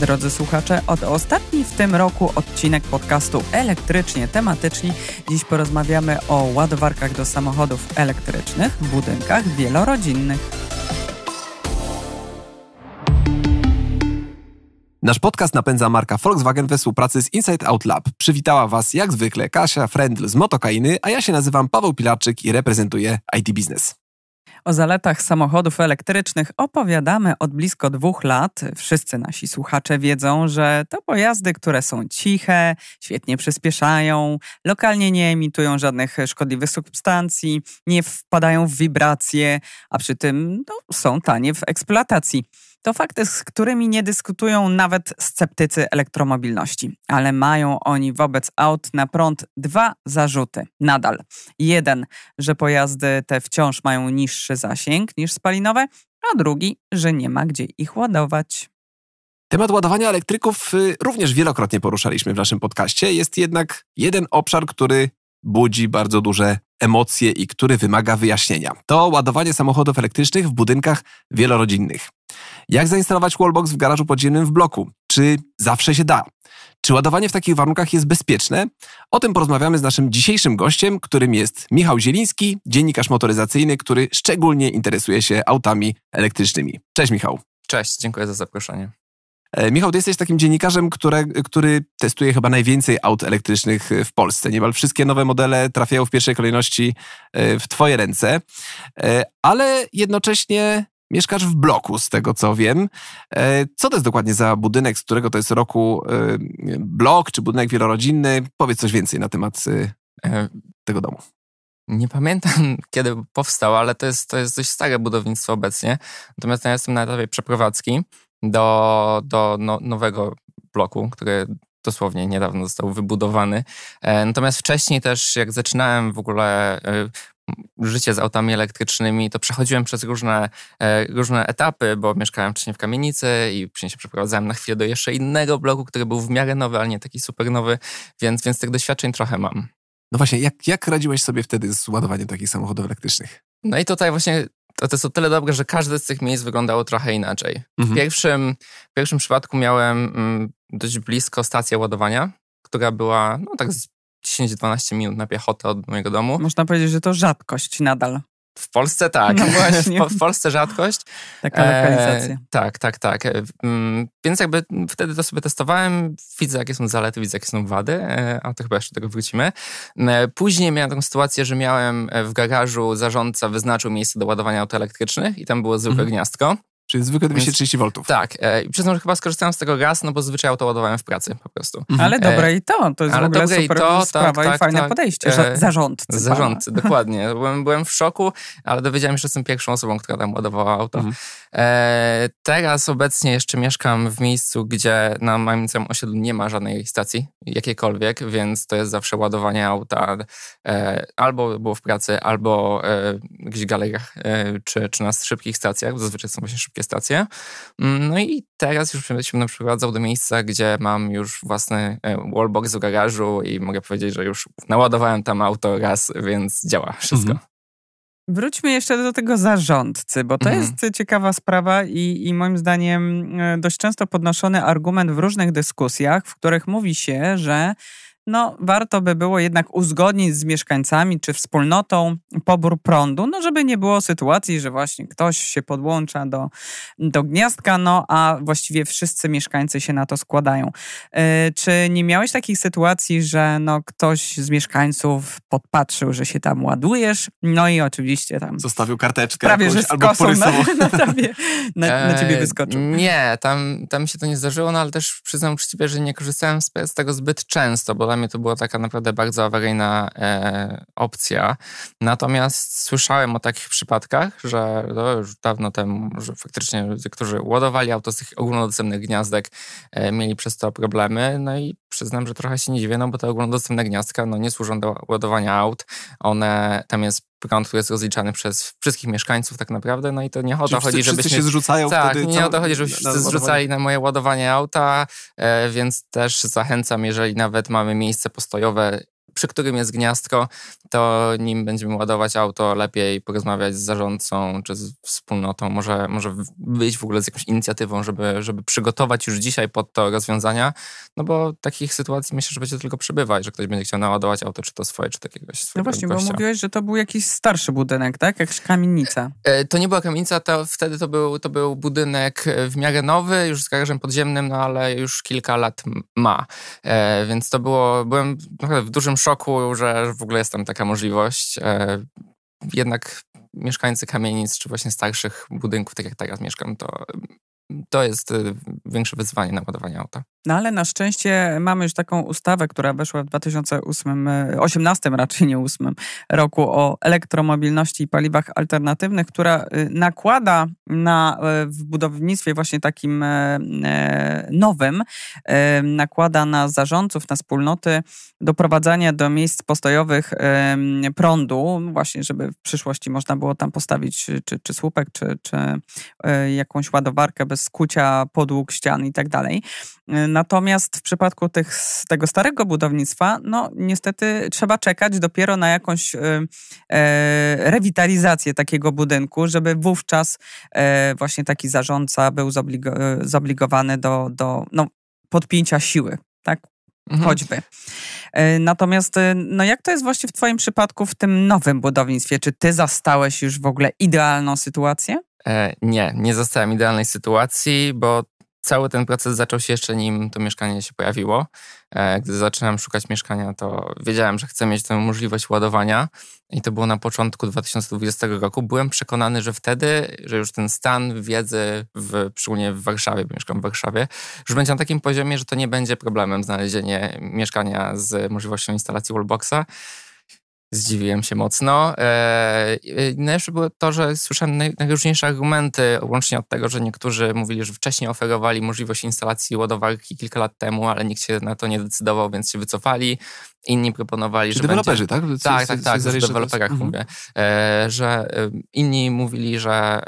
Drodzy słuchacze, od ostatni w tym roku odcinek podcastu Elektrycznie Tematyczni. Dziś porozmawiamy o ładowarkach do samochodów elektrycznych w budynkach wielorodzinnych. Nasz podcast napędza marka Volkswagen we współpracy z Inside Out Lab. Przywitała Was jak zwykle Kasia Frendl z Motokainy, a ja się nazywam Paweł Pilarczyk i reprezentuję IT Business. O zaletach samochodów elektrycznych opowiadamy od blisko dwóch lat. Wszyscy nasi słuchacze wiedzą, że to pojazdy, które są ciche, świetnie przyspieszają, lokalnie nie emitują żadnych szkodliwych substancji, nie wpadają w wibracje, a przy tym no, są tanie w eksploatacji. To fakty, z którymi nie dyskutują nawet sceptycy elektromobilności, ale mają oni wobec aut na prąd dwa zarzuty nadal. Jeden, że pojazdy te wciąż mają niższy zasięg niż spalinowe, a drugi, że nie ma gdzie ich ładować. Temat ładowania elektryków y, również wielokrotnie poruszaliśmy w naszym podcaście. Jest jednak jeden obszar, który budzi bardzo duże emocje i który wymaga wyjaśnienia. To ładowanie samochodów elektrycznych w budynkach wielorodzinnych. Jak zainstalować wallbox w garażu podziemnym w bloku? Czy zawsze się da? Czy ładowanie w takich warunkach jest bezpieczne? O tym porozmawiamy z naszym dzisiejszym gościem, którym jest Michał Zieliński, dziennikarz motoryzacyjny, który szczególnie interesuje się autami elektrycznymi. Cześć Michał. Cześć, dziękuję za zaproszenie. E, Michał, ty jesteś takim dziennikarzem, które, który testuje chyba najwięcej aut elektrycznych w Polsce. Niemal wszystkie nowe modele trafiają w pierwszej kolejności e, w twoje ręce, e, ale jednocześnie mieszkasz w bloku, z tego co wiem. Co to jest dokładnie za budynek, z którego to jest roku blok czy budynek wielorodzinny? Powiedz coś więcej na temat tego domu. Nie pamiętam, kiedy powstał, ale to jest, to jest dość stare budownictwo obecnie. Natomiast ja jestem na etapie przeprowadzki do, do no, nowego bloku, który dosłownie niedawno został wybudowany. E, natomiast wcześniej też, jak zaczynałem w ogóle e, życie z autami elektrycznymi, to przechodziłem przez różne, e, różne etapy, bo mieszkałem wcześniej w kamienicy i później się przeprowadzałem na chwilę do jeszcze innego bloku, który był w miarę nowy, ale nie taki super nowy, więc, więc tych doświadczeń trochę mam. No właśnie, jak, jak radziłeś sobie wtedy z ładowaniem takich samochodów elektrycznych? No i tutaj właśnie to, to jest o tyle dobre, że każde z tych miejsc wyglądało trochę inaczej. Mhm. W, pierwszym, w pierwszym przypadku miałem mm, dość blisko stację ładowania, która była no tak z 10-12 minut na piechotę od mojego domu. Można powiedzieć, że to rzadkość nadal. W Polsce tak. No właśnie. W, Polsce rzadkość. Taka lokalizacja. E, tak, tak, tak. E, mm, więc jakby wtedy to sobie testowałem. Widzę, jakie są zalety, widzę, jakie są wady, e, a to chyba jeszcze do tego wrócimy. E, później miałem taką sytuację, że miałem w garażu zarządca wyznaczył miejsce do ładowania aut elektrycznych i tam było zwykłe mhm. gniazdko. Czyli zwykłe 230 V. Tak. E, I przyznam, że chyba skorzystałem z tego raz, no bo zazwyczaj auto ładowałem w pracy po prostu. Mhm. Ale dobre i to. To jest Ale w ogóle super i to, sprawa tak, i fajne tak, podejście. E, zarządcy. Zarządcy, dokładnie. Byłem, byłem w szoku, ale dowiedziałem się, że jestem pierwszą osobą, która tam ładowała auto. Mhm. E, teraz obecnie jeszcze mieszkam w miejscu, gdzie na moim całym osiedlu nie ma żadnej stacji, jakiejkolwiek, więc to jest zawsze ładowanie auta e, albo było w pracy, albo e, w galeriach, e, czy, czy na szybkich stacjach, zazwyczaj są właśnie szybkie wszystkie stacje. Mm, no i teraz już się przeprowadzał do miejsca, gdzie mam już własny e, wallbox w garażu i mogę powiedzieć, że już naładowałem tam auto raz, więc działa wszystko. Mhm. Wróćmy jeszcze do tego zarządcy, bo to mhm. jest ciekawa sprawa i, i moim zdaniem e, dość często podnoszony argument w różnych dyskusjach, w których mówi się, że no warto by było jednak uzgodnić z mieszkańcami czy wspólnotą pobór prądu, no żeby nie było sytuacji, że właśnie ktoś się podłącza do, do gniazdka, no a właściwie wszyscy mieszkańcy się na to składają. Yy, czy nie miałeś takich sytuacji, że no ktoś z mieszkańców podpatrzył, że się tam ładujesz, no i oczywiście tam... Zostawił karteczkę prawie, jakąś, że albo porysował. Na, na, tobie, na, na ciebie wyskoczył. Nie, tam, tam się to nie zdarzyło, no ale też przyznam uczciwie, że nie korzystałem z, z tego zbyt często, bo mnie to była taka naprawdę bardzo awaryjna e, opcja. Natomiast słyszałem o takich przypadkach, że no, już dawno temu, że faktycznie ludzie, którzy ładowali auto z tych ogólnodostępnych gniazdek, e, mieli przez to problemy. No i przyznam, że trochę się nie dziwię, no bo te ogólnodostępne gniazdka no, nie służą do ładowania aut. One, tam jest prąd, który jest rozliczany przez wszystkich mieszkańców tak naprawdę, no i to nie o to chodzi, żebyśmy... się zrzucają tak, wtedy... nie o to chodzi, żebyśmy wszyscy zrzucali na moje ładowanie auta, e, więc też zachęcam, jeżeli nawet mamy miejsce postojowe przy którym jest gniazdko, to nim będziemy ładować auto, lepiej porozmawiać z zarządcą czy z wspólnotą, może, może wyjść w ogóle z jakąś inicjatywą, żeby, żeby przygotować już dzisiaj pod to rozwiązania, no bo takich sytuacji myślę, że będzie tylko przybywać, że ktoś będzie chciał naładować auto, czy to swoje, czy takiegoś swojego No właśnie, gościa. bo mówiłeś, że to był jakiś starszy budynek, tak? Jakaś kamienica. E, to nie była kamienica, to wtedy to był, to był budynek w miarę nowy, już z garażem podziemnym, no ale już kilka lat ma. E, więc to było, byłem w dużym szoku, że w ogóle jest tam taka możliwość. E, jednak mieszkańcy kamienic, czy właśnie starszych budynków, tak jak teraz mieszkam, to to jest y, większe wyzwanie na ładowanie auta. No ale na szczęście mamy już taką ustawę, która weszła w 2008, 18 raczej nie 8 roku o elektromobilności i paliwach alternatywnych, która y, nakłada na, y, w budownictwie właśnie takim e, e, nowym, e, nakłada na zarządców, na wspólnoty doprowadzania do miejsc postojowych prądu, właśnie żeby w przyszłości można było tam postawić czy, czy słupek, czy, czy jakąś ładowarkę bez skucia podłóg, ścian i tak dalej. Natomiast w przypadku tych, tego starego budownictwa, no niestety trzeba czekać dopiero na jakąś e, e rewitalizację takiego budynku, żeby wówczas e, właśnie taki zarządca był zobligo, zobligowany do, do no, podpięcia siły, tak? Mhm. Choćby. E, natomiast, e, no jak to jest właśnie w Twoim przypadku w tym nowym budownictwie? Czy Ty zastałeś już w ogóle idealną sytuację? E, nie, nie zastałem idealnej sytuacji, bo cały ten proces zaczął się jeszcze nim to mieszkanie się pojawiło. E, gdy zaczynałem szukać mieszkania, to wiedziałem, że chcę mieć tę możliwość ładowania i to było na początku 2020 roku. Byłem przekonany, że wtedy, że już ten stan wiedzy, w, szczególnie w Warszawie, bo mieszkam w Warszawie, już będzie na takim poziomie, że to nie będzie problemem znalezienie mieszkania z możliwością instalacji wallboxa. Zdziwiłem się mocno. E, najlepsze było to, że słyszałem najróżniejsze argumenty, łącznie od tego, że niektórzy mówili, że wcześniej oferowali możliwość instalacji ładowarki kilka lat temu, ale nikt się na to nie decydował, więc się wycofali. Inni proponowali, Czy że. deweloperzy, będzie... tak? tak, tak, tak. O deweloperach mhm. mówię. E, że inni mówili, że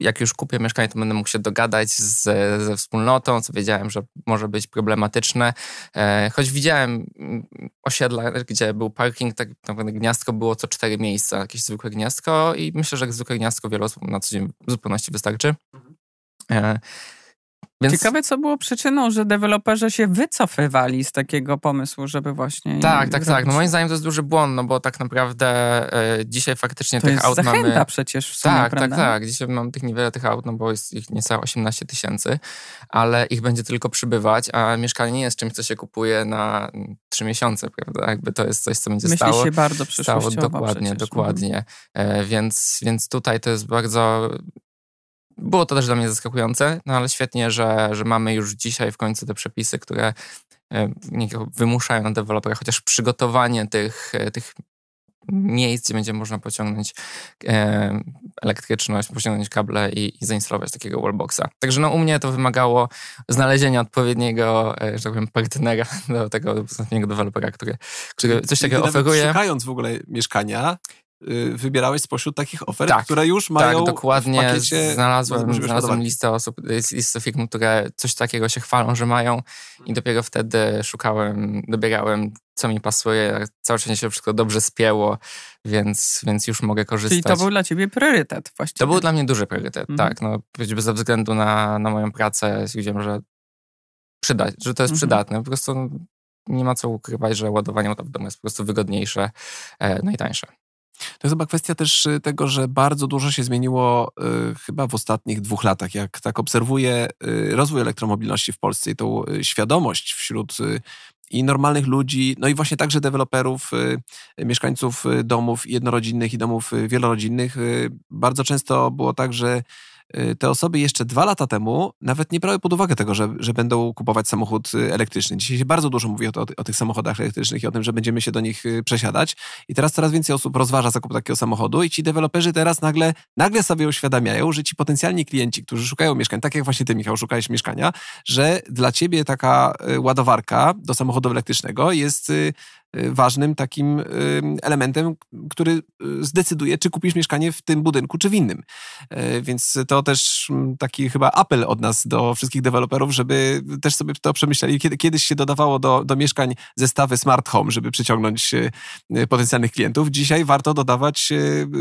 jak już kupię mieszkanie, to będę mógł się dogadać z, ze wspólnotą, co wiedziałem, że może być problematyczne. E, choć widziałem mm, osiedla, gdzie był parking, tak naprawdę gniazdko było co cztery miejsca, jakieś zwykłe gniazdko i myślę, że zwykłe gniazdko wielu osób na co dzień w zupełności wystarczy. Mhm. Więc... Ciekawe, co było przyczyną, że deweloperzy się wycofywali z takiego pomysłu, żeby właśnie. Tak, tak, tak. No moim zdaniem to jest duży błąd, no bo tak naprawdę e, dzisiaj faktycznie to tych jest aut zachęta mamy. przecież w sumie, Tak, prawda? tak, tak. Dzisiaj mam tych niewiele tych aut, no bo jest ich niecałe 18 tysięcy, ale ich będzie tylko przybywać, a mieszkanie nie jest czymś, co się kupuje na trzy miesiące, prawda? Jakby to jest coś, co będzie Myśli stało. się bardzo przyszłościowo stało Dokładnie, przecież. dokładnie. E, więc, więc tutaj to jest bardzo było to też dla mnie zaskakujące, no ale świetnie, że, że mamy już dzisiaj w końcu te przepisy, które e, wymuszają na deweloperach chociaż przygotowanie tych, e, tych miejsc, gdzie będzie można pociągnąć e, elektryczność, pociągnąć kable i, i, zainstalować takiego wallboxa. Także no, u mnie to wymagało znalezienia odpowiedniego, że tak powiem, partnera do tego ostatniego dewelopera, który, który coś takiego oferuje. Szukając w ogóle mieszkania, wybierałeś spośród takich ofert, tak, które już mają tak, dokładnie. w pakiecie znalazłem, znalazłem listę osób, listę firm, które coś takiego się chwalą, że mają i dopiero wtedy szukałem, dobierałem, co mi pasuje. Cały czas się wszystko dobrze spięło, więc, więc już mogę korzystać. Czyli to był dla ciebie priorytet właściwie. To był dla mnie duży priorytet, mhm. tak. No, choćby ze względu na, na moją pracę stwierdziłem, że przydać, że to jest mhm. przydatne. Po prostu nie ma co ukrywać, że ładowanie w domu jest po prostu wygodniejsze e, no i tańsze. To jest chyba kwestia też y, tego, że bardzo dużo się zmieniło y, chyba w ostatnich dwóch latach. Jak tak obserwuję y, rozwój elektromobilności w Polsce i tą świadomość wśród i normalnych ludzi, no i właśnie także deweloperów, mieszkańców domów jednorodzinnych i domów wielorodzinnych, bardzo często było tak, że te osoby jeszcze dwa lata temu nawet nie brały pod uwagę tego, że, że będą kupować samochód y, elektryczny. Dzisiaj się bardzo dużo mówi o, o, o, tych samochodach elektrycznych i o tym, że będziemy się do nich y, przesiadać. I teraz coraz więcej osób rozważa zakup takiego samochodu i ci deweloperzy teraz nagle, nagle sobie uświadamiają, że ci potencjalni klienci, którzy szukają mieszkań, tak jak właśnie ty, Michał, szukałeś mieszkania, że dla ciebie taka ładowarka do samochodu elektrycznego jest ważnym takim elementem, który zdecyduje, czy kupisz mieszkanie w tym budynku, czy w innym. Więc to też taki chyba apel od nas do wszystkich deweloperów, żeby też sobie to przemyśleli. Kiedyś się dodawało do, do mieszkań zestawy smart home, żeby przyciągnąć potencjalnych klientów. Dzisiaj warto dodawać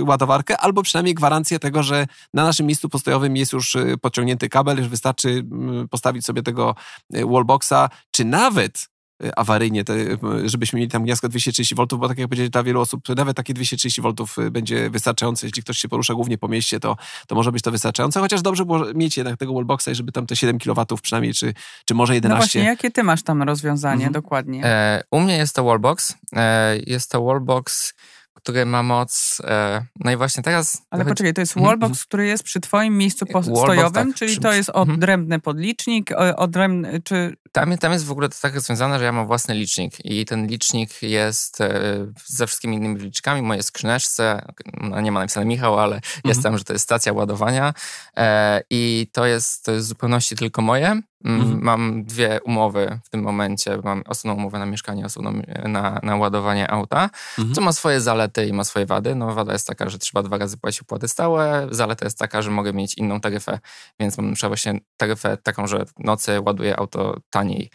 ładowarkę albo przynajmniej gwarancję tego, że na naszym miejscu postojowym jest już podciągnięty kabel, że wystarczy postawić sobie tego wallboxa, czy nawet Y, awaryjnie, te, y, żebyśmy mieli tam gniazdko 230 V, bo tak jak powiedzieli dla wielu osób, nawet takie 230 V y, będzie wystarczające. Jeśli ktoś się porusza głównie po mieście, to, to może być to wystarczające, chociaż dobrze było mieć jednak tego wallboxa i żeby tam te 7 kW przynajmniej, czy, czy może 11. No właśnie, jakie ty masz tam rozwiązanie mhm. dokładnie? E, u mnie jest to wallbox. E, jest to wallbox który ma moc. E, no i właśnie teraz. Ale dochodzi... poczekaj, to jest mhm, wallbox, mhm. który jest przy Twoim miejscu postojowym, tak, czyli przy... to jest odrębny podlicznik, odrębny, czy tam, tam jest w ogóle to tak rozwiązane, że ja mam własny licznik i ten licznik jest e, ze wszystkimi innymi licznikami w mojej skrzyneczce. No, nie ma napisane Michał, ale mhm. jest tam, że to jest stacja ładowania e, i to jest, to jest w zupełności tylko moje. Mm, mhm. Mam dwie umowy w tym momencie. Mam osobną umowę na mieszkanie, osobną na, na ładowanie auta, mhm. co ma swoje zalety i ma swoje wady. No wada jest taka, że trzeba dwa razy płacić opłaty stałe. Zaleta jest taka, że mogę mieć inną taryfę, więc mam na właśnie taryfę taką, że nocy ładuję auto taniej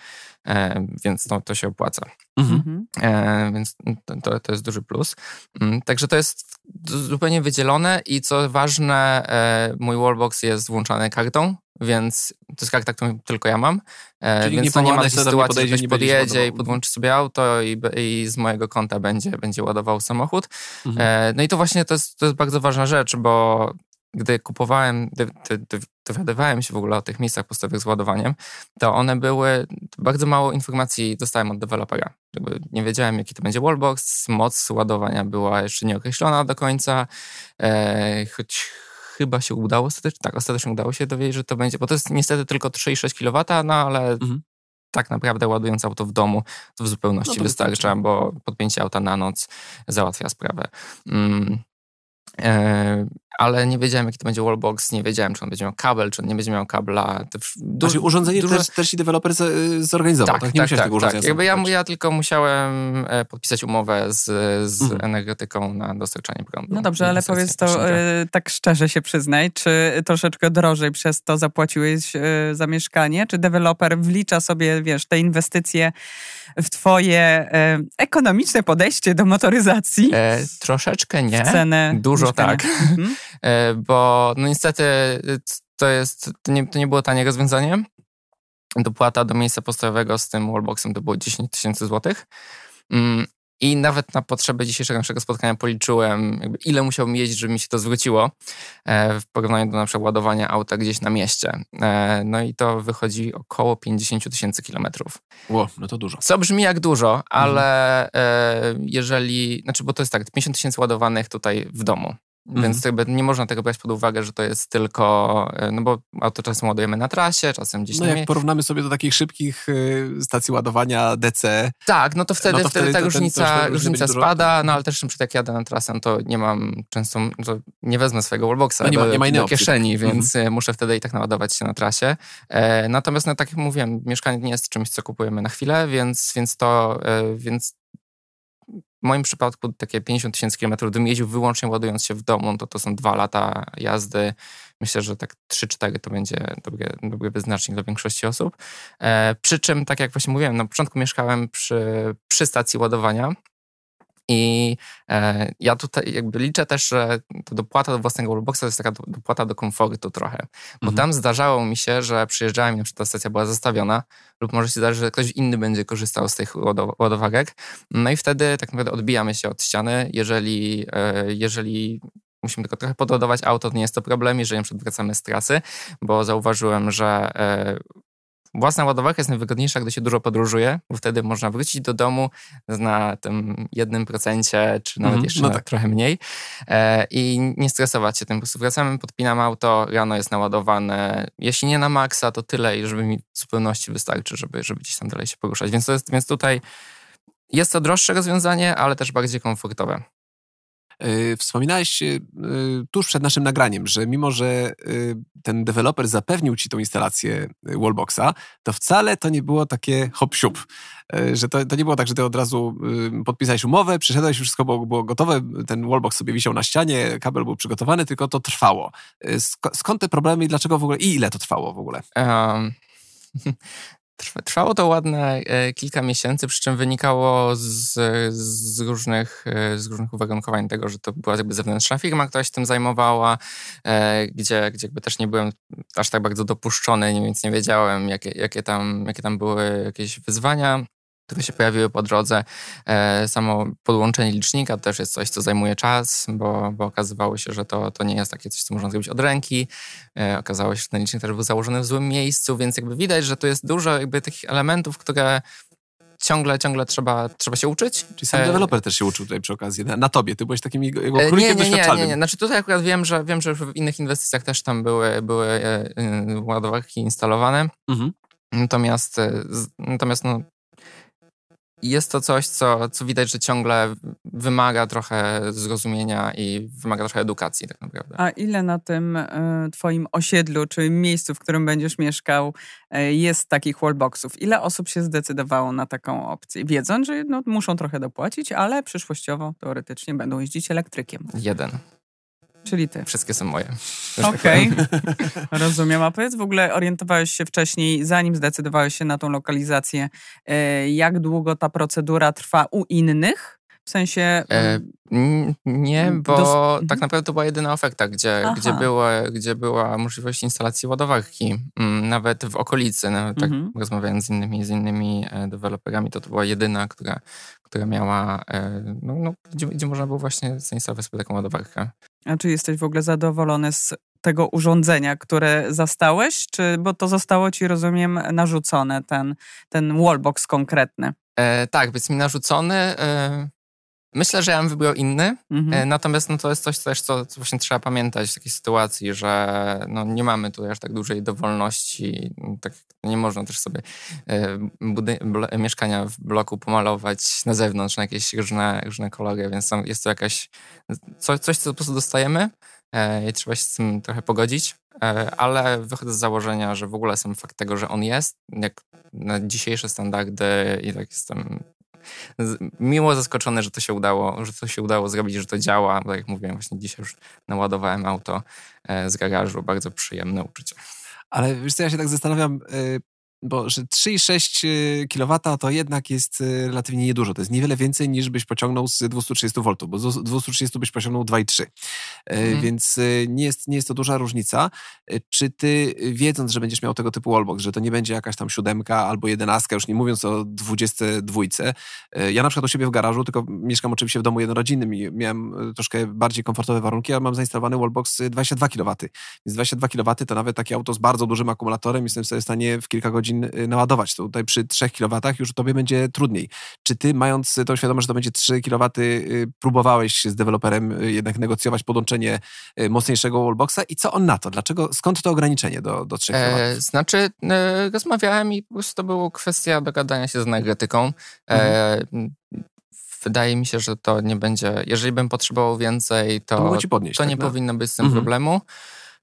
e, więc to, to się opłaca. Mhm. E, więc to, to jest duży plus. Mm, także to jest zupełnie wydzielone i co ważne, e, mój wallbox jest włączany kartą, więc to jest karta, którą tylko ja mam. Czyli więc nie, to nie ma takiej sytuacji, że ktoś podjedzie i podłączy sobie auto i, i, z mojego konta będzie, będzie ładował samochód. Mhm. No i to właśnie to jest, to jest bardzo ważna rzecz, bo gdy kupowałem, dowiadywałem się w ogóle o tych miejscach postojowych z ładowaniem, to one były, bardzo mało informacji dostałem od dewelopera. nie wiedziałem, jaki to będzie wallbox, moc ładowania była jeszcze nieokreślona do końca, e, choć chyba się udało ostatecznie, tak, ostatecznie udało się dowiedzieć, że to będzie, bo to jest niestety tylko 3,6 kW, no ale mhm. tak naprawdę ładując auto w domu, to w zupełności no to wystarcza, bo podpięcie auta na noc załatwia sprawę. Mm. E, ale nie wiedziałem, jaki to będzie wallbox, nie wiedziałem, czy on będzie miał kabel, czy on nie będzie miał kabla. Du- znaczy, urządzenie dużo... też, też i deweloper zorganizował, tak? tak? Nie tak, tak, tego urządzenia tak. Jakby ja, ja tylko musiałem e, podpisać umowę z, z mhm. energetyką na dostarczanie prądu. No dobrze, ale powiedz to e, tak szczerze się przyznaj, czy troszeczkę drożej przez to zapłaciłeś za mieszkanie, czy deweloper wlicza sobie, wiesz, te inwestycje w twoje ekonomiczne podejście do motoryzacji? E, troszeczkę nie. W cenę Dużo mieszkania. tak. Mhm. E, bo no niestety y, to jest, to nie, to nie było tanie rozwiązanie. Dopłata do miejsca postojowego z tym wallboxem to było 10 tysięcy złotych. I nawet na potrzeby dzisiejszego naszego spotkania policzyłem, ile musiałbym jeździć, żeby mi się to zwróciło e, w porównaniu do na przykład ładowania auta gdzieś na mieście. E, no i to wychodzi około 50 tysięcy kilometrów. Ło, no to dużo. Co brzmi jak dużo, ale mhm. jeżeli, znaczy bo to jest tak, 50 tysięcy ładowanych tutaj w domu. Mhm. Więc jakby nie można tego brać pod uwagę, że to jest tylko, e, no bo auto czasem ładujemy na trasie, czasem gdzieś No jak porównamy sobie do takich szybkich y, stacji ładowania DC. Tak, no to wtedy, no to wtedy, wtedy ta różnica, ten, różnica spada, no ale też czym jak jadę na trasę, no to nie mam często, no to nie wezmę swojego wallboxa no nie ma, nie ma do, do kieszeni, opcji. więc mhm. muszę wtedy i tak naładować się na trasie. E, natomiast no tak jak mówiłem, mieszkanie nie jest czymś, co kupujemy na chwilę, więc, więc to, e, więc w moim przypadku takie 50 tysięcy kilometrów, gdybym jeździł wyłącznie ładując się w domu, to to są dwa lata jazdy. Myślę, że tak 3-4 to będzie dobry, dobry wyznacznik dla większości osób. E, przy czym, tak jak właśnie mówiłem, na początku mieszkałem przy, przy stacji ładowania, i e, ja tutaj jakby liczę też, że dopłata do własnego wallboxa to jest taka dopłata do komfortu trochę. Bo mhm. tam zdarzało mi się, że przyjeżdżałem i na przykład ta stacja była zastawiona lub może się zdarzyć, że ktoś inny będzie korzystał z tych ładowarek. No i wtedy tak naprawdę odbijamy się od ściany. Jeżeli, e, jeżeli musimy tylko trochę podładować auto, to nie jest to problem, jeżeli na przykład wracamy z trasy, bo zauważyłem, że e, Własna ładowarka jest najwygodniejsza, gdy się dużo podróżuje, bo wtedy można wrócić do domu na tym jednym procencie, czy nawet mm, jeszcze no tak. trochę mniej e, i nie stresować się tym. Po prostu wracamy, podpinam auto, rano jest naładowane. Jeśli nie na maksa, to tyle, żeby mi w zupełności wystarczy, żeby, żeby gdzieś tam dalej się poruszać. Więc, to jest, więc tutaj jest to droższe rozwiązanie, ale też bardziej komfortowe. Wspominałeś tuż przed naszym nagraniem, że mimo, że ten deweloper zapewnił ci tą instalację Wallboxa, to wcale to nie było takie hop-siup. E, że to, to nie było tak, że ty od razu podpisałeś umowę, przyszedłeś, wszystko było, było gotowe, ten wallbox sobie wisiał na ścianie, kabel był przygotowany, tylko to trwało. Skąd te problemy i dlaczego w ogóle, i ile to trwało w ogóle? Um, Trwało to ładne e, kilka miesięcy, przy czym wynikało z, z, różnych, z różnych uwarunkowań tego, że to była jakby zewnętrzna firma, która się tym zajmowała, gdzie, gdzie jakby też nie byłem aż tak bardzo dopuszczony, więc nie wiedziałem, jakie, jakie, tam, jakie tam były jakieś wyzwania które się pojawiły po drodze. E, samo podłączenie licznika też jest coś, co zajmuje czas, bo, bo okazywało się, że to, to nie jest takie coś, co można zrobić od ręki. E, okazało się, że ten licznik też był założony w złym miejscu, więc jakby widać, że tu jest dużo jakby tych elementów, które ciągle, ciągle trzeba, trzeba się uczyć. Czyli sam e, deweloper też się uczył tutaj przy okazji, na, na tobie, ty byłeś takim jego królikiem nie, nie, nie, nie, nie, znaczy tutaj akurat wiem, że wiem, że w innych inwestycjach też tam były, były ładowarki instalowane. Mhm. Natomiast, natomiast no, jest to coś, co, co widać, że ciągle wymaga trochę zrozumienia i wymaga trochę edukacji tak naprawdę. A ile na tym y, twoim osiedlu, czy miejscu, w którym będziesz mieszkał, y, jest takich wallboxów? Ile osób się zdecydowało na taką opcję? Wiedząc, że no, muszą trochę dopłacić, ale przyszłościowo, teoretycznie będą jeździć elektrykiem. Jeden. Czyli ty. Wszystkie są moje. Okej, okay. rozumiem. A powiedz, w ogóle orientowałeś się wcześniej, zanim zdecydowałeś się na tą lokalizację, e, jak długo ta procedura trwa u innych? W sensie. E, nie, bo dos... tak naprawdę to była jedyna oferta, gdzie, gdzie, była, gdzie była możliwość instalacji ładowarki. Nawet w okolicy, nawet tak mhm. rozmawiając z innymi, z innymi e, deweloperami, to to była jedyna, która, która miała, no, no, gdzie, gdzie można było właśnie zainstalować sobie taką ładowarkę. A czy jesteś w ogóle zadowolony z tego urządzenia, które zastałeś? Czy, bo to zostało ci, rozumiem, narzucone, ten, ten wallbox konkretny. E, tak, więc mi narzucony. E, myślę, że ja bym wybrał inny, mhm. e, natomiast no, to jest coś też, co, co, właśnie trzeba pamiętać w takiej sytuacji, że no, nie mamy tutaj aż tak dużej dowolności. Tak, nie można też sobie e, mieszkania w bloku pomalować na zewnątrz na jakieś różne, różne kolory, więc jest to jakaś co, coś, co po prostu dostajemy e, i trzeba się z tym trochę pogodzić, ale wychodzę z założenia, że w ogóle sam fakt tego, że on jest, jak na dzisiejsze standardy i tak jestem miło zaskoczony, że to się udało, że to się udało zrobić, że to działa. Bo jak mówiłem, właśnie dzisiaj już naładowałem auto e, z garażu. Bardzo przyjemne uczucie. Ale wiesz co, ja się tak zastanawiam, bo że 3,6 y, kW to jednak jest y, relatywnie niedużo. To jest niewiele więcej niż byś pociągnął z 230 V, bo z 230 byś pociągnął 2,3. E, mhm. Więc y, nie jest, nie jest to duża różnica. E, czy ty, wiedząc, że będziesz miał tego typu wallbox, że to nie będzie jakaś tam siódemka albo jedenastka, już nie mówiąc o 22, e, ja na przykład u siebie w garażu, tylko mieszkam oczywiście w domu jednorodzinnym i miałem troszkę bardziej komfortowe warunki, a mam zainstalowany wallbox 22 kW. Więc 22 kW to nawet takie auto z bardzo dużym akumulatorem jestem sobie w stanie w kilka godzin godzin y, naładować. To tutaj przy 3 kW już tobie będzie trudniej. Czy ty, mając tą świadomość, że to będzie 3 kW, y, próbowałeś z deweloperem y, jednak negocjować podłączenie mocniejszego wallboxa i co on na to? Dlaczego, skąd to ograniczenie do, do 3 kW? E, znaczy, e, rozmawiałem i po prostu to była kwestia dogadania się z energetyką. E, mhm. Wydaje mi się, że to nie będzie. Jeżeli bym potrzebował więcej, to, to, podnieść, to tak, nie no? powinno być z tym mhm. problemu.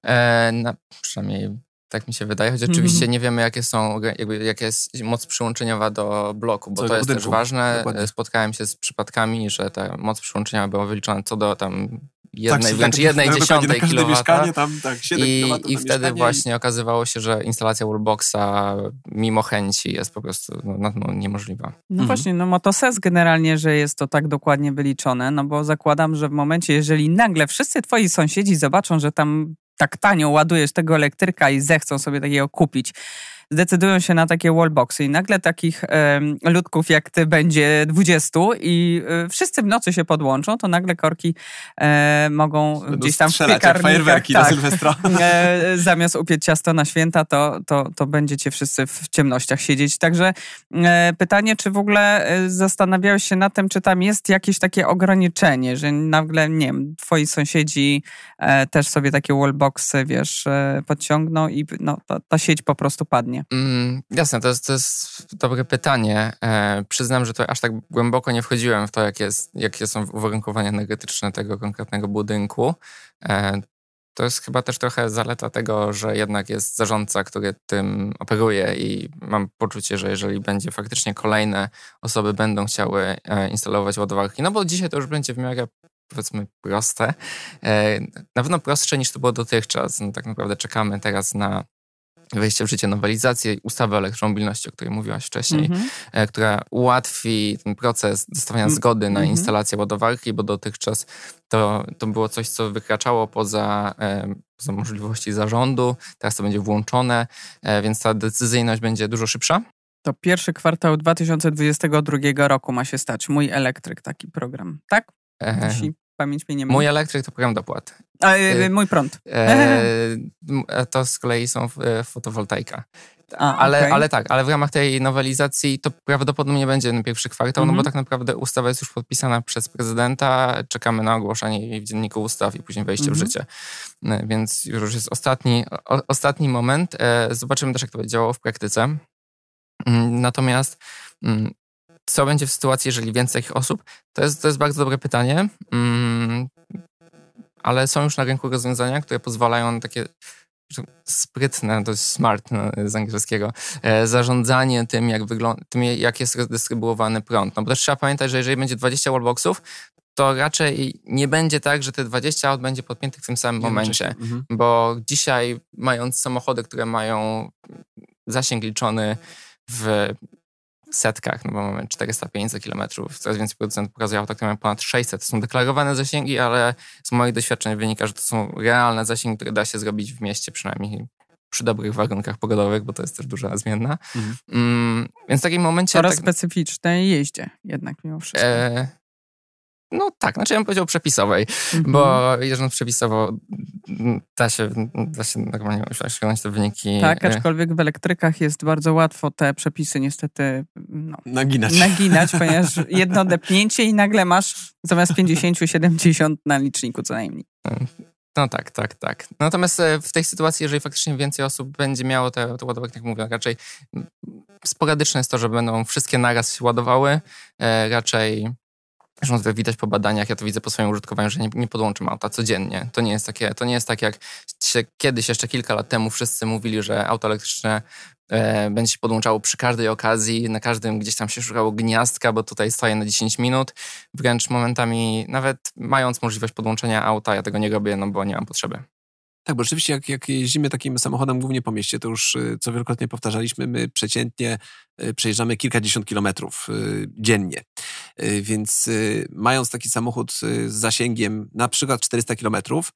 E, na, przynajmniej tak mi się wydaje, choć oczywiście mm -hmm. nie wiemy, jakie są, jakby, jaka jest moc przyłączeniowa do bloku, bo co to jest budynku. też ważne. Dokładnie. Spotkałem się z przypadkami, że ta moc przyłączeniowa była wyliczona co do tam jednej, tak, wręcz tak, jednej tak, dziesiątej kilowata. Tam, tak, I, i wtedy właśnie i... okazywało się, że instalacja wallboxa mimo chęci jest po prostu no, no, niemożliwa. No mhm. właśnie, no ma to sens generalnie, że jest to tak dokładnie wyliczone, no bo zakładam, że w momencie, jeżeli nagle wszyscy twoi sąsiedzi zobaczą, że tam tak tanio ładujesz tego elektryka i zechcą sobie takiego kupić, zdecydują się na takie wallboxy i nagle takich ludków jak ty będzie 20 i e, wszyscy w nocy się podłączą, to nagle korki e, mogą Będą gdzieś tam w piekarnikach... fajerwerki tak, na Sylwestra. E, zamiast upiec ciasto na święta, to, to, to będziecie wszyscy w ciemnościach siedzieć. Także e, pytanie, czy w ogóle zastanawiałeś się nad tym, czy tam jest jakieś takie ograniczenie, że nagle, nie wiem, twoi sąsiedzi też sobie takie wallboxy, wiesz, podciągną i no, ta, ta sieć po prostu padnie Mm, jasne, to jest, to jest dobre pytanie. E, przyznam, że to aż tak głęboko nie wchodziłem w to, jak jest, jakie są uwarunkowania energetyczne tego konkretnego budynku. E, to jest chyba też trochę zaleta tego, że jednak jest zarządca, który tym operuje i mam poczucie, że jeżeli będzie faktycznie kolejne osoby będą chciały e, instalować ładowarki, no bo dzisiaj to już będzie w miarę powiedzmy proste, e, na pewno prostsze niż to było dotychczas. No, tak naprawdę czekamy teraz na wejście w życie nowelizacji ustawy o elektromobilności, o której mówiłaś wcześniej, mm -hmm. która ułatwi ten proces dostawania zgody na mm -hmm. instalację ładowarki, bo dotychczas to, to było coś, co wykraczało poza, e, poza możliwości zarządu, teraz to będzie włączone, e, więc ta decyzyjność będzie dużo szybsza. To pierwszy kwartał 2022 roku ma się stać. Mój elektryk, taki program, tak? Jeśli pamięć mnie nie Mój elektryk to program dopłat. A, y, mój prąd. E, to z kolei są e, fotowoltaika. A, ale, okay. ale tak, ale w ramach tej nowelizacji to prawdopodobnie będzie ten pierwszy kwartał, mm -hmm. no bo mhm. tak naprawdę ustawa jest już podpisana przez prezydenta, czekamy na ogłoszenie jej w dzienniku ustaw i później wejście mm -hmm. w mhm. życie. E, więc już jest ostatni, o, ostatni moment. Zobaczymy też, jak to będzie działało w praktyce. Mm, natomiast mm, co będzie w sytuacji, jeżeli więcej osób? To jest, to jest bardzo dobre pytanie, mm, ale są już na rynku rozwiązania, które pozwalają na takie sprytne, jest smart z angielskiego, e, zarządzanie tym jak, wygląda, tym, jak jest rozdystrybuowany prąd. No bo też trzeba pamiętać, że jeżeli będzie 20 wallboxów, to raczej nie będzie tak, że te 20 aut będzie podpiętych w tym samym momencie. Mhm. Bo dzisiaj, mając samochody, które mają zasięg liczony w setkach, no bo mamy 400-500 kilometrów. Coraz więcej producentów pokazuje auta, które mają ponad 600. To są deklarowane zasięgi, ale z moich doświadczeń wynika, że to są realne zasięgi, które da się zrobić w mieście przynajmniej przy dobrych warunkach pogodowych, bo to jest też duża zmienna. Mhm. Mm, więc w takim momencie... Oraz tak, specyficznej jeździe jednak mimo wszystko. E, no tak, znaczy ja bym powiedział przepisowej, mm-hmm. bo jeżdżąc przepisowo da się, da się normalnie osiągnąć te wyniki. Tak, e, aczkolwiek w elektrykach jest bardzo łatwo te przepisy niestety no, naginać. naginać, ponieważ jedno depnięcie i nagle masz zamiast 50-70 na liczniku co najmniej. No tak, tak, tak. Natomiast e, w tej sytuacji, jeżeli faktycznie więcej osób będzie miało te, te ładowarki, jak mówię, raczej sporadyczne jest to, że będą wszystkie naraz się ładowały, e, raczej Zresztą widać po badaniach, ja to widzę po swoim użytkowaniu, że nie, nie podłączam auta codziennie. To nie jest takie, to nie jest tak jak się kiedyś, jeszcze kilka lat temu wszyscy mówili, że auto elektryczne e, będzie się podłączało przy każdej okazji, na każdym gdzieś tam się szukało gniazdka, bo tutaj stoję na 10 minut. Wręcz momentami, nawet mając możliwość podłączenia auta, ja tego nie robię, no bo nie mam potrzeby. Tak, bo rzeczywiście jak, jak jeździmy takim samochodem głównie po mieście, to już y, co wielokrotnie powtarzaliśmy, my przeciętnie y, przejeżdżamy kilkadziesiąt kilometrów y, dziennie. Więc mając taki samochód z zasięgiem na przykład 400 kilometrów,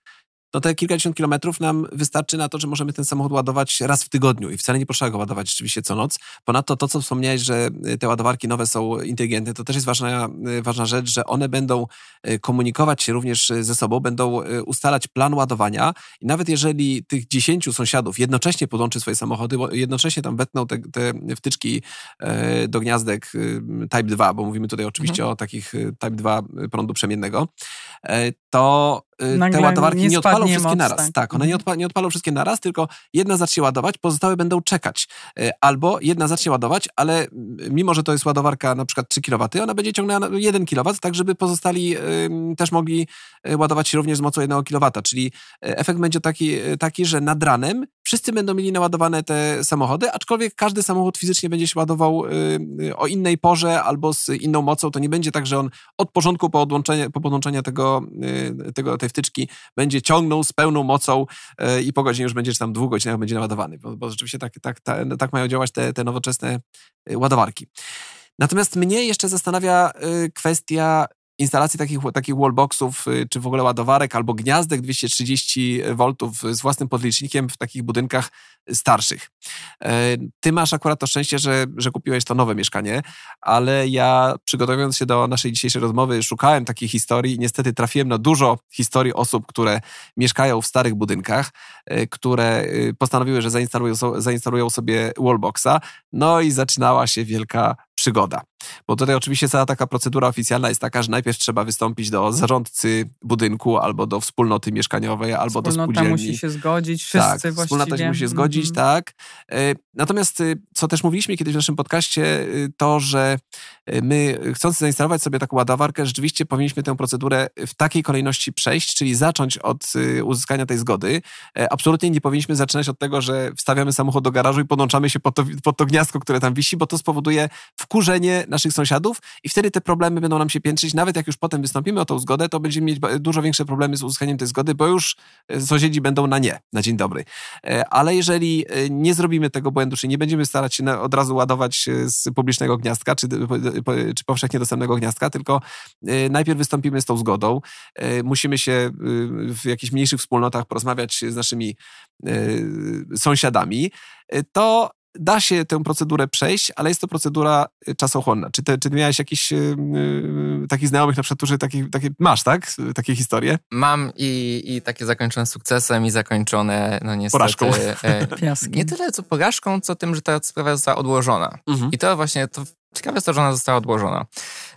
no te kilkadziesiąt kilometrów nam wystarczy na to, że możemy ten samochód ładować raz w tygodniu i wcale nie potrzeba go ładować rzeczywiście co noc. Ponadto to, co wspomniałeś, że y, te ładowarki nowe są inteligentne, to też jest ważna, y, ważna rzecz, że one będą y, komunikować się również ze sobą, będą ustalać plan ładowania i nawet jeżeli tych dziesięciu sąsiadów jednocześnie podłączy swoje samochody, bo jednocześnie tam wetną te, te wtyczki do gniazdek Type 2, bo mówimy tutaj oczywiście mhm. o takich Type 2 prądu przemiennego, to Y, Nagle te ładowarki nie, nie odpalą wszystkie moc, naraz. Tak, tak one nie, mhm. odpa nie odpalą wszystkie naraz, tylko jedna zacznie ładować, pozostałe będą czekać. Y, albo jedna zacznie ładować, ale mimo, że to jest ładowarka na przykład 3 kW, ona będzie ciągnęła 1 kW, tak żeby pozostali też mogli y, ładować się również z mocą 1 kW. Czyli efekt będzie taki, taki, że nad ranem wszyscy będą mieli naładowane te samochody, aczkolwiek każdy samochód fizycznie będzie się ładował o innej porze albo z inną mocą. To nie będzie tak, że on od porządku po, po podłączeniu tego, tego, tej wtyczki będzie ciągnął z pełną mocą i po godzinie już będzie, tam dwóch godzinach będzie naładowany, bo, bo rzeczywiście tak, tak, tak, tak mają działać te, te nowoczesne ładowarki. Natomiast mnie jeszcze zastanawia kwestia instalacji takich, takich wallboxów, y, czy w ogóle ładowarek albo gniazdek 230 V z własnym podlicznikiem w takich budynkach starszych. E, ty masz akurat to szczęście, że, że kupiłeś to nowe mieszkanie, ale ja przygotowując się do naszej dzisiejszej rozmowy szukałem takiej historii niestety trafiłem na dużo historii osób, które mieszkają w starych budynkach, e, które y, postanowiły, że zainstalują, zainstalują sobie wallboxa, no i zaczynała się wielka przygoda. Bo tutaj oczywiście cała taka procedura oficjalna jest taka, że najpierw trzeba wystąpić do zarządcy budynku albo do wspólnoty mieszkaniowej, albo Wspólnota do spółdzielni. musi się zgodzić, wszyscy tak, właściwie. Wspólnota się musi zgodzić, Mhm. tak. E, Natomiast, y, co też mówiliśmy kiedyś w naszym podcaście, y, to, że y, my, chcąc zainstalować sobie taką ładowarkę, rzeczywiście powinniśmy tę procedurę w takiej kolejności przejść, czyli zacząć od uzyskania tej zgody. E, Absolutnie nie powinniśmy zaczynać od tego, że wstawiamy samochód do garażu i podłączamy się pod to, pod to gniazdko, które tam wisi, bo to spowoduje wkurzenie naszych sąsiadów i wtedy te problemy będą nam się piętrzyć. Nawet jak już potem wystąpimy o tą zgodę, to będziemy mieć dużo większe problemy z uzyskaniem tej zgody, bo już e, sąsiedzi będą na nie, na dzień dobry. E, Ale jeżeli e, nie zrobimy tego błędu, czy nie będziemy starać się od razu ładować z publicznego gniazdka, czy, czy powszechnie dostępnego gniazdka, tylko najpierw wystąpimy z tą zgodą. Musimy się w jakichś mniejszych wspólnotach porozmawiać z naszymi sąsiadami. To da się tę procedurę przejść, ale jest to procedura e, czasochłonna. Czy, te, czy miałeś jakiś e, takich znajomych na przykład, którzy takie, takie masz, tak? Takie historie? Mam i, i takie zakończone sukcesem i zakończone, no niestety... Porażką. E, nie tyle co porażką, co tym, że ta sprawa została odłożona. Mhm. I to właśnie, to ciekawe jest to, że ona została odłożona.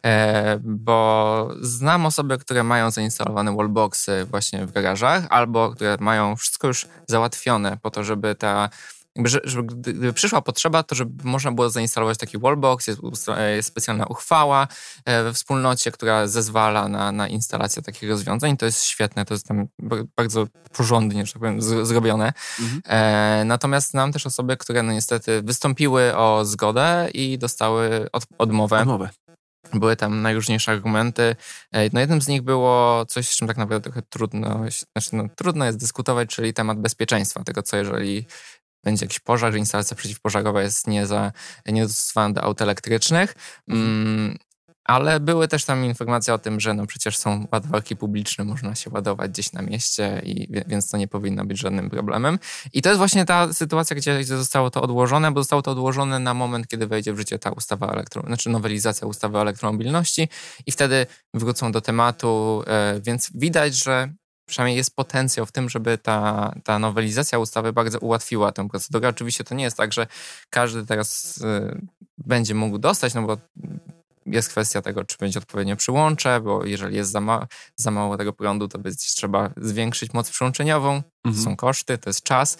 E, bo znam osoby, które mają zainstalowane wallboxy właśnie w garażach, albo które mają wszystko już załatwione po to, żeby ta że- gdyby przyszła potrzeba, to żeby można było zainstalować taki wallbox, jest, e, jest specjalna uchwała e, we wspólnocie, która zezwala na, na instalację takich rozwiązań. To jest świetne, to jest tam ba- bardzo porządnie, że tak powiem, zrobione. Mhm. E, natomiast znam też osoby, które no niestety wystąpiły o zgodę i dostały od, odmowę. Odmowę. Były tam najróżniejsze argumenty. E, No jednym z nich było coś, z czym tak naprawdę trochę trudno, znaczy no, trudno jest dyskutować, czyli temat bezpieczeństwa. Tego, co jeżeli będzie jakiś pożar, że instalacja przeciwpożarowa jest nie za, niedostosowana do aut elektrycznych. Mm, ale były też tam informacje o tym, że no przecież są ładowarki publiczne, można się ładować gdzieś na mieście, i, więc to nie powinno być żadnym problemem. I to jest właśnie ta sytuacja, gdzie, gdzie zostało to odłożone, bo zostało to odłożone na moment, kiedy wejdzie w życie ta ustawa elektro, znaczy nowelizacja ustawy o elektromobilności i wtedy wrócą do tematu, e, więc widać, że przynajmniej jest potencjał w tym, żeby ta, ta nowelizacja ustawy bardzo ułatwiła tę procedurę. Oczywiście to nie jest tak, że każdy teraz e, będzie mógł dostać, no bo jest kwestia tego, czy będzie odpowiednio przyłącze, bo jeżeli jest za, ma za mało tego prądu, to będzie trzeba zwiększyć moc przyłączeniową. Mhm. są koszty, to jest czas.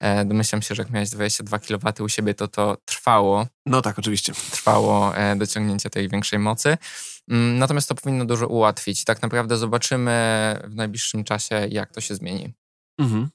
E, domyślam się, że jak miałeś 22 kW u siebie, to to trwało, No tak, oczywiście. trwało e, dociągnięcie tej większej mocy. Mm, Natomiast to powinno dużo ułatwić. Tak naprawdę zobaczymy w najbliższym czasie, jak to się zmieni. Mhm.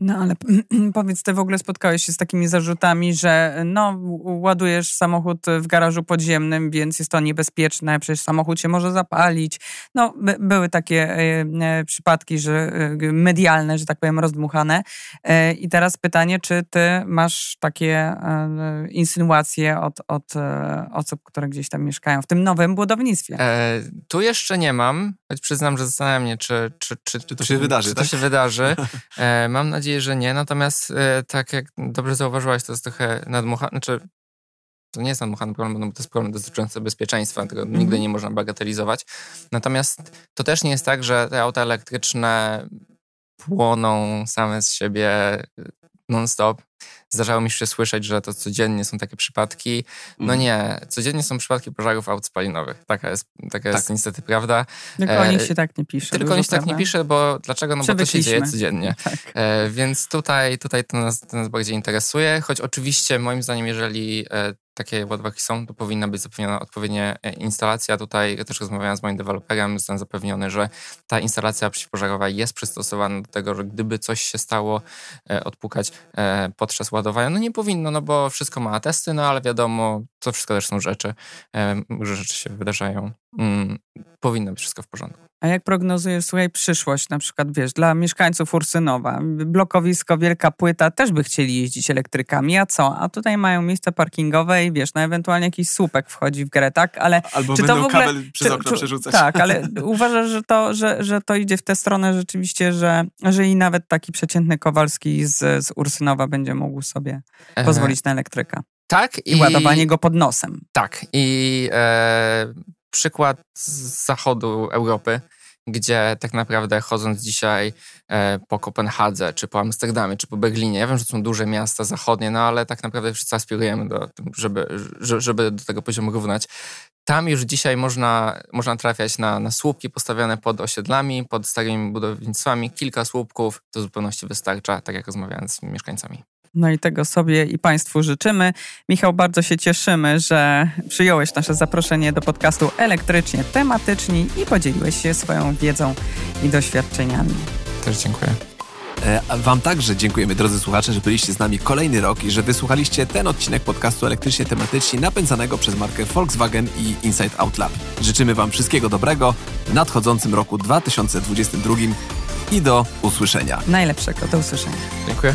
No ale powiedz, ty w ogóle spotkałeś się z takimi zarzutami, że no ładujesz samochód w garażu podziemnym, więc jest to niebezpieczne, przecież samochód się może zapalić. No by, były takie e, e, przypadki, że e, medialne, że tak powiem, rozdmuchane. E, I teraz pytanie, czy ty masz takie e, insynuacje od, od e, osób, które gdzieś tam mieszkają w tym nowym budownictwie? E, tu jeszcze nie mam, choć przyznam, że zastanawiam mnie, czy, czy, czy, Czy to się wydarzy, Czy tak? to się wydarzy. E, mam nadzieję, że nie. Natomiast e, tak jak dobrze zauważyłaś, to jest trochę nadmuchane, znaczy to nie jest nadmuchany problem, no bo to jest problem dotyczący bezpieczeństwa, tego Mhm. nigdy nie można bagatelizować. Natomiast to też nie jest tak, że te auta elektryczne płoną same z siebie non-stop. Zdarzało mi się słyszeć, że to codziennie są takie przypadki. No Mhm. nie, codziennie są przypadki pożarów aut spalinowych. Taka jest, taka jest Tak. niestety prawda. Tylko o nich e, się tak nie pisze. Tylko dużo, nic tak nie pisze, bo dlaczego? No bo to się dzieje codziennie. Tak. E, więc tutaj, tutaj to, nas, to nas bardziej interesuje, choć oczywiście moim zdaniem, jeżeli e, takie ładowarki są, to powinna być zapewniona odpowiednia e, instalacja. Tutaj też rozmawiałem z moim deweloperem, jestem zapewniony, że ta instalacja przeciwpożarowa jest przystosowana do tego, że gdyby coś się stało, e, odpukać e, podczas ładowania. No nie powinno, no bo wszystko ma atesty, no ale wiadomo, to wszystko też są rzeczy, że rzeczy się wydarzają. Mm, powinno być wszystko w porządku. A jak prognozujesz, słuchaj, przyszłość, na przykład, wiesz, dla mieszkańców Ursynowa, blokowisko, wielka płyta, też by chcieli jeździć elektrykami, a co? A tutaj mają miejsce parkingowe i wiesz, no ewentualnie jakiś słupek wchodzi w grę, tak? Ale Albo Czy to w ogóle- kabel przez czy- okno czy- przerzucać. Tak, ale uważasz, że to, że, że to idzie w tę stronę rzeczywiście, że, że i nawet taki przeciętny Kowalski z, z Ursynowa będzie mógł sobie E, pozwolić na elektryka tak i ładowanie go pod nosem. Tak. I e, przykład z zachodu Europy, gdzie tak naprawdę chodząc dzisiaj e, po Kopenhadze, czy po Amsterdamie, czy po Berlinie, ja wiem, że są duże miasta zachodnie, no ale tak naprawdę wszyscy aspirujemy do żeby, żeby do tego poziomu równać. Tam już dzisiaj można, można trafiać na, na słupki postawione pod osiedlami, pod starymi budownictwami. Kilka słupków to w zupełności wystarcza, tak jak rozmawiałem z mieszkańcami. No i tego sobie i Państwu życzymy. Michał, bardzo się cieszymy, że przyjąłeś nasze zaproszenie do podcastu elektrycznie tematyczni i podzieliłeś się swoją wiedzą i doświadczeniami. Też dziękuję. E, wam także dziękujemy, drodzy słuchacze, że byliście z nami kolejny rok i że wysłuchaliście ten odcinek podcastu elektrycznie tematyczni napędzanego przez markę Volkswagen i Inside Out Lab. Życzymy Wam wszystkiego dobrego w nadchodzącym roku 2022 i do usłyszenia. Najlepszego, do usłyszenia. Dziękuję.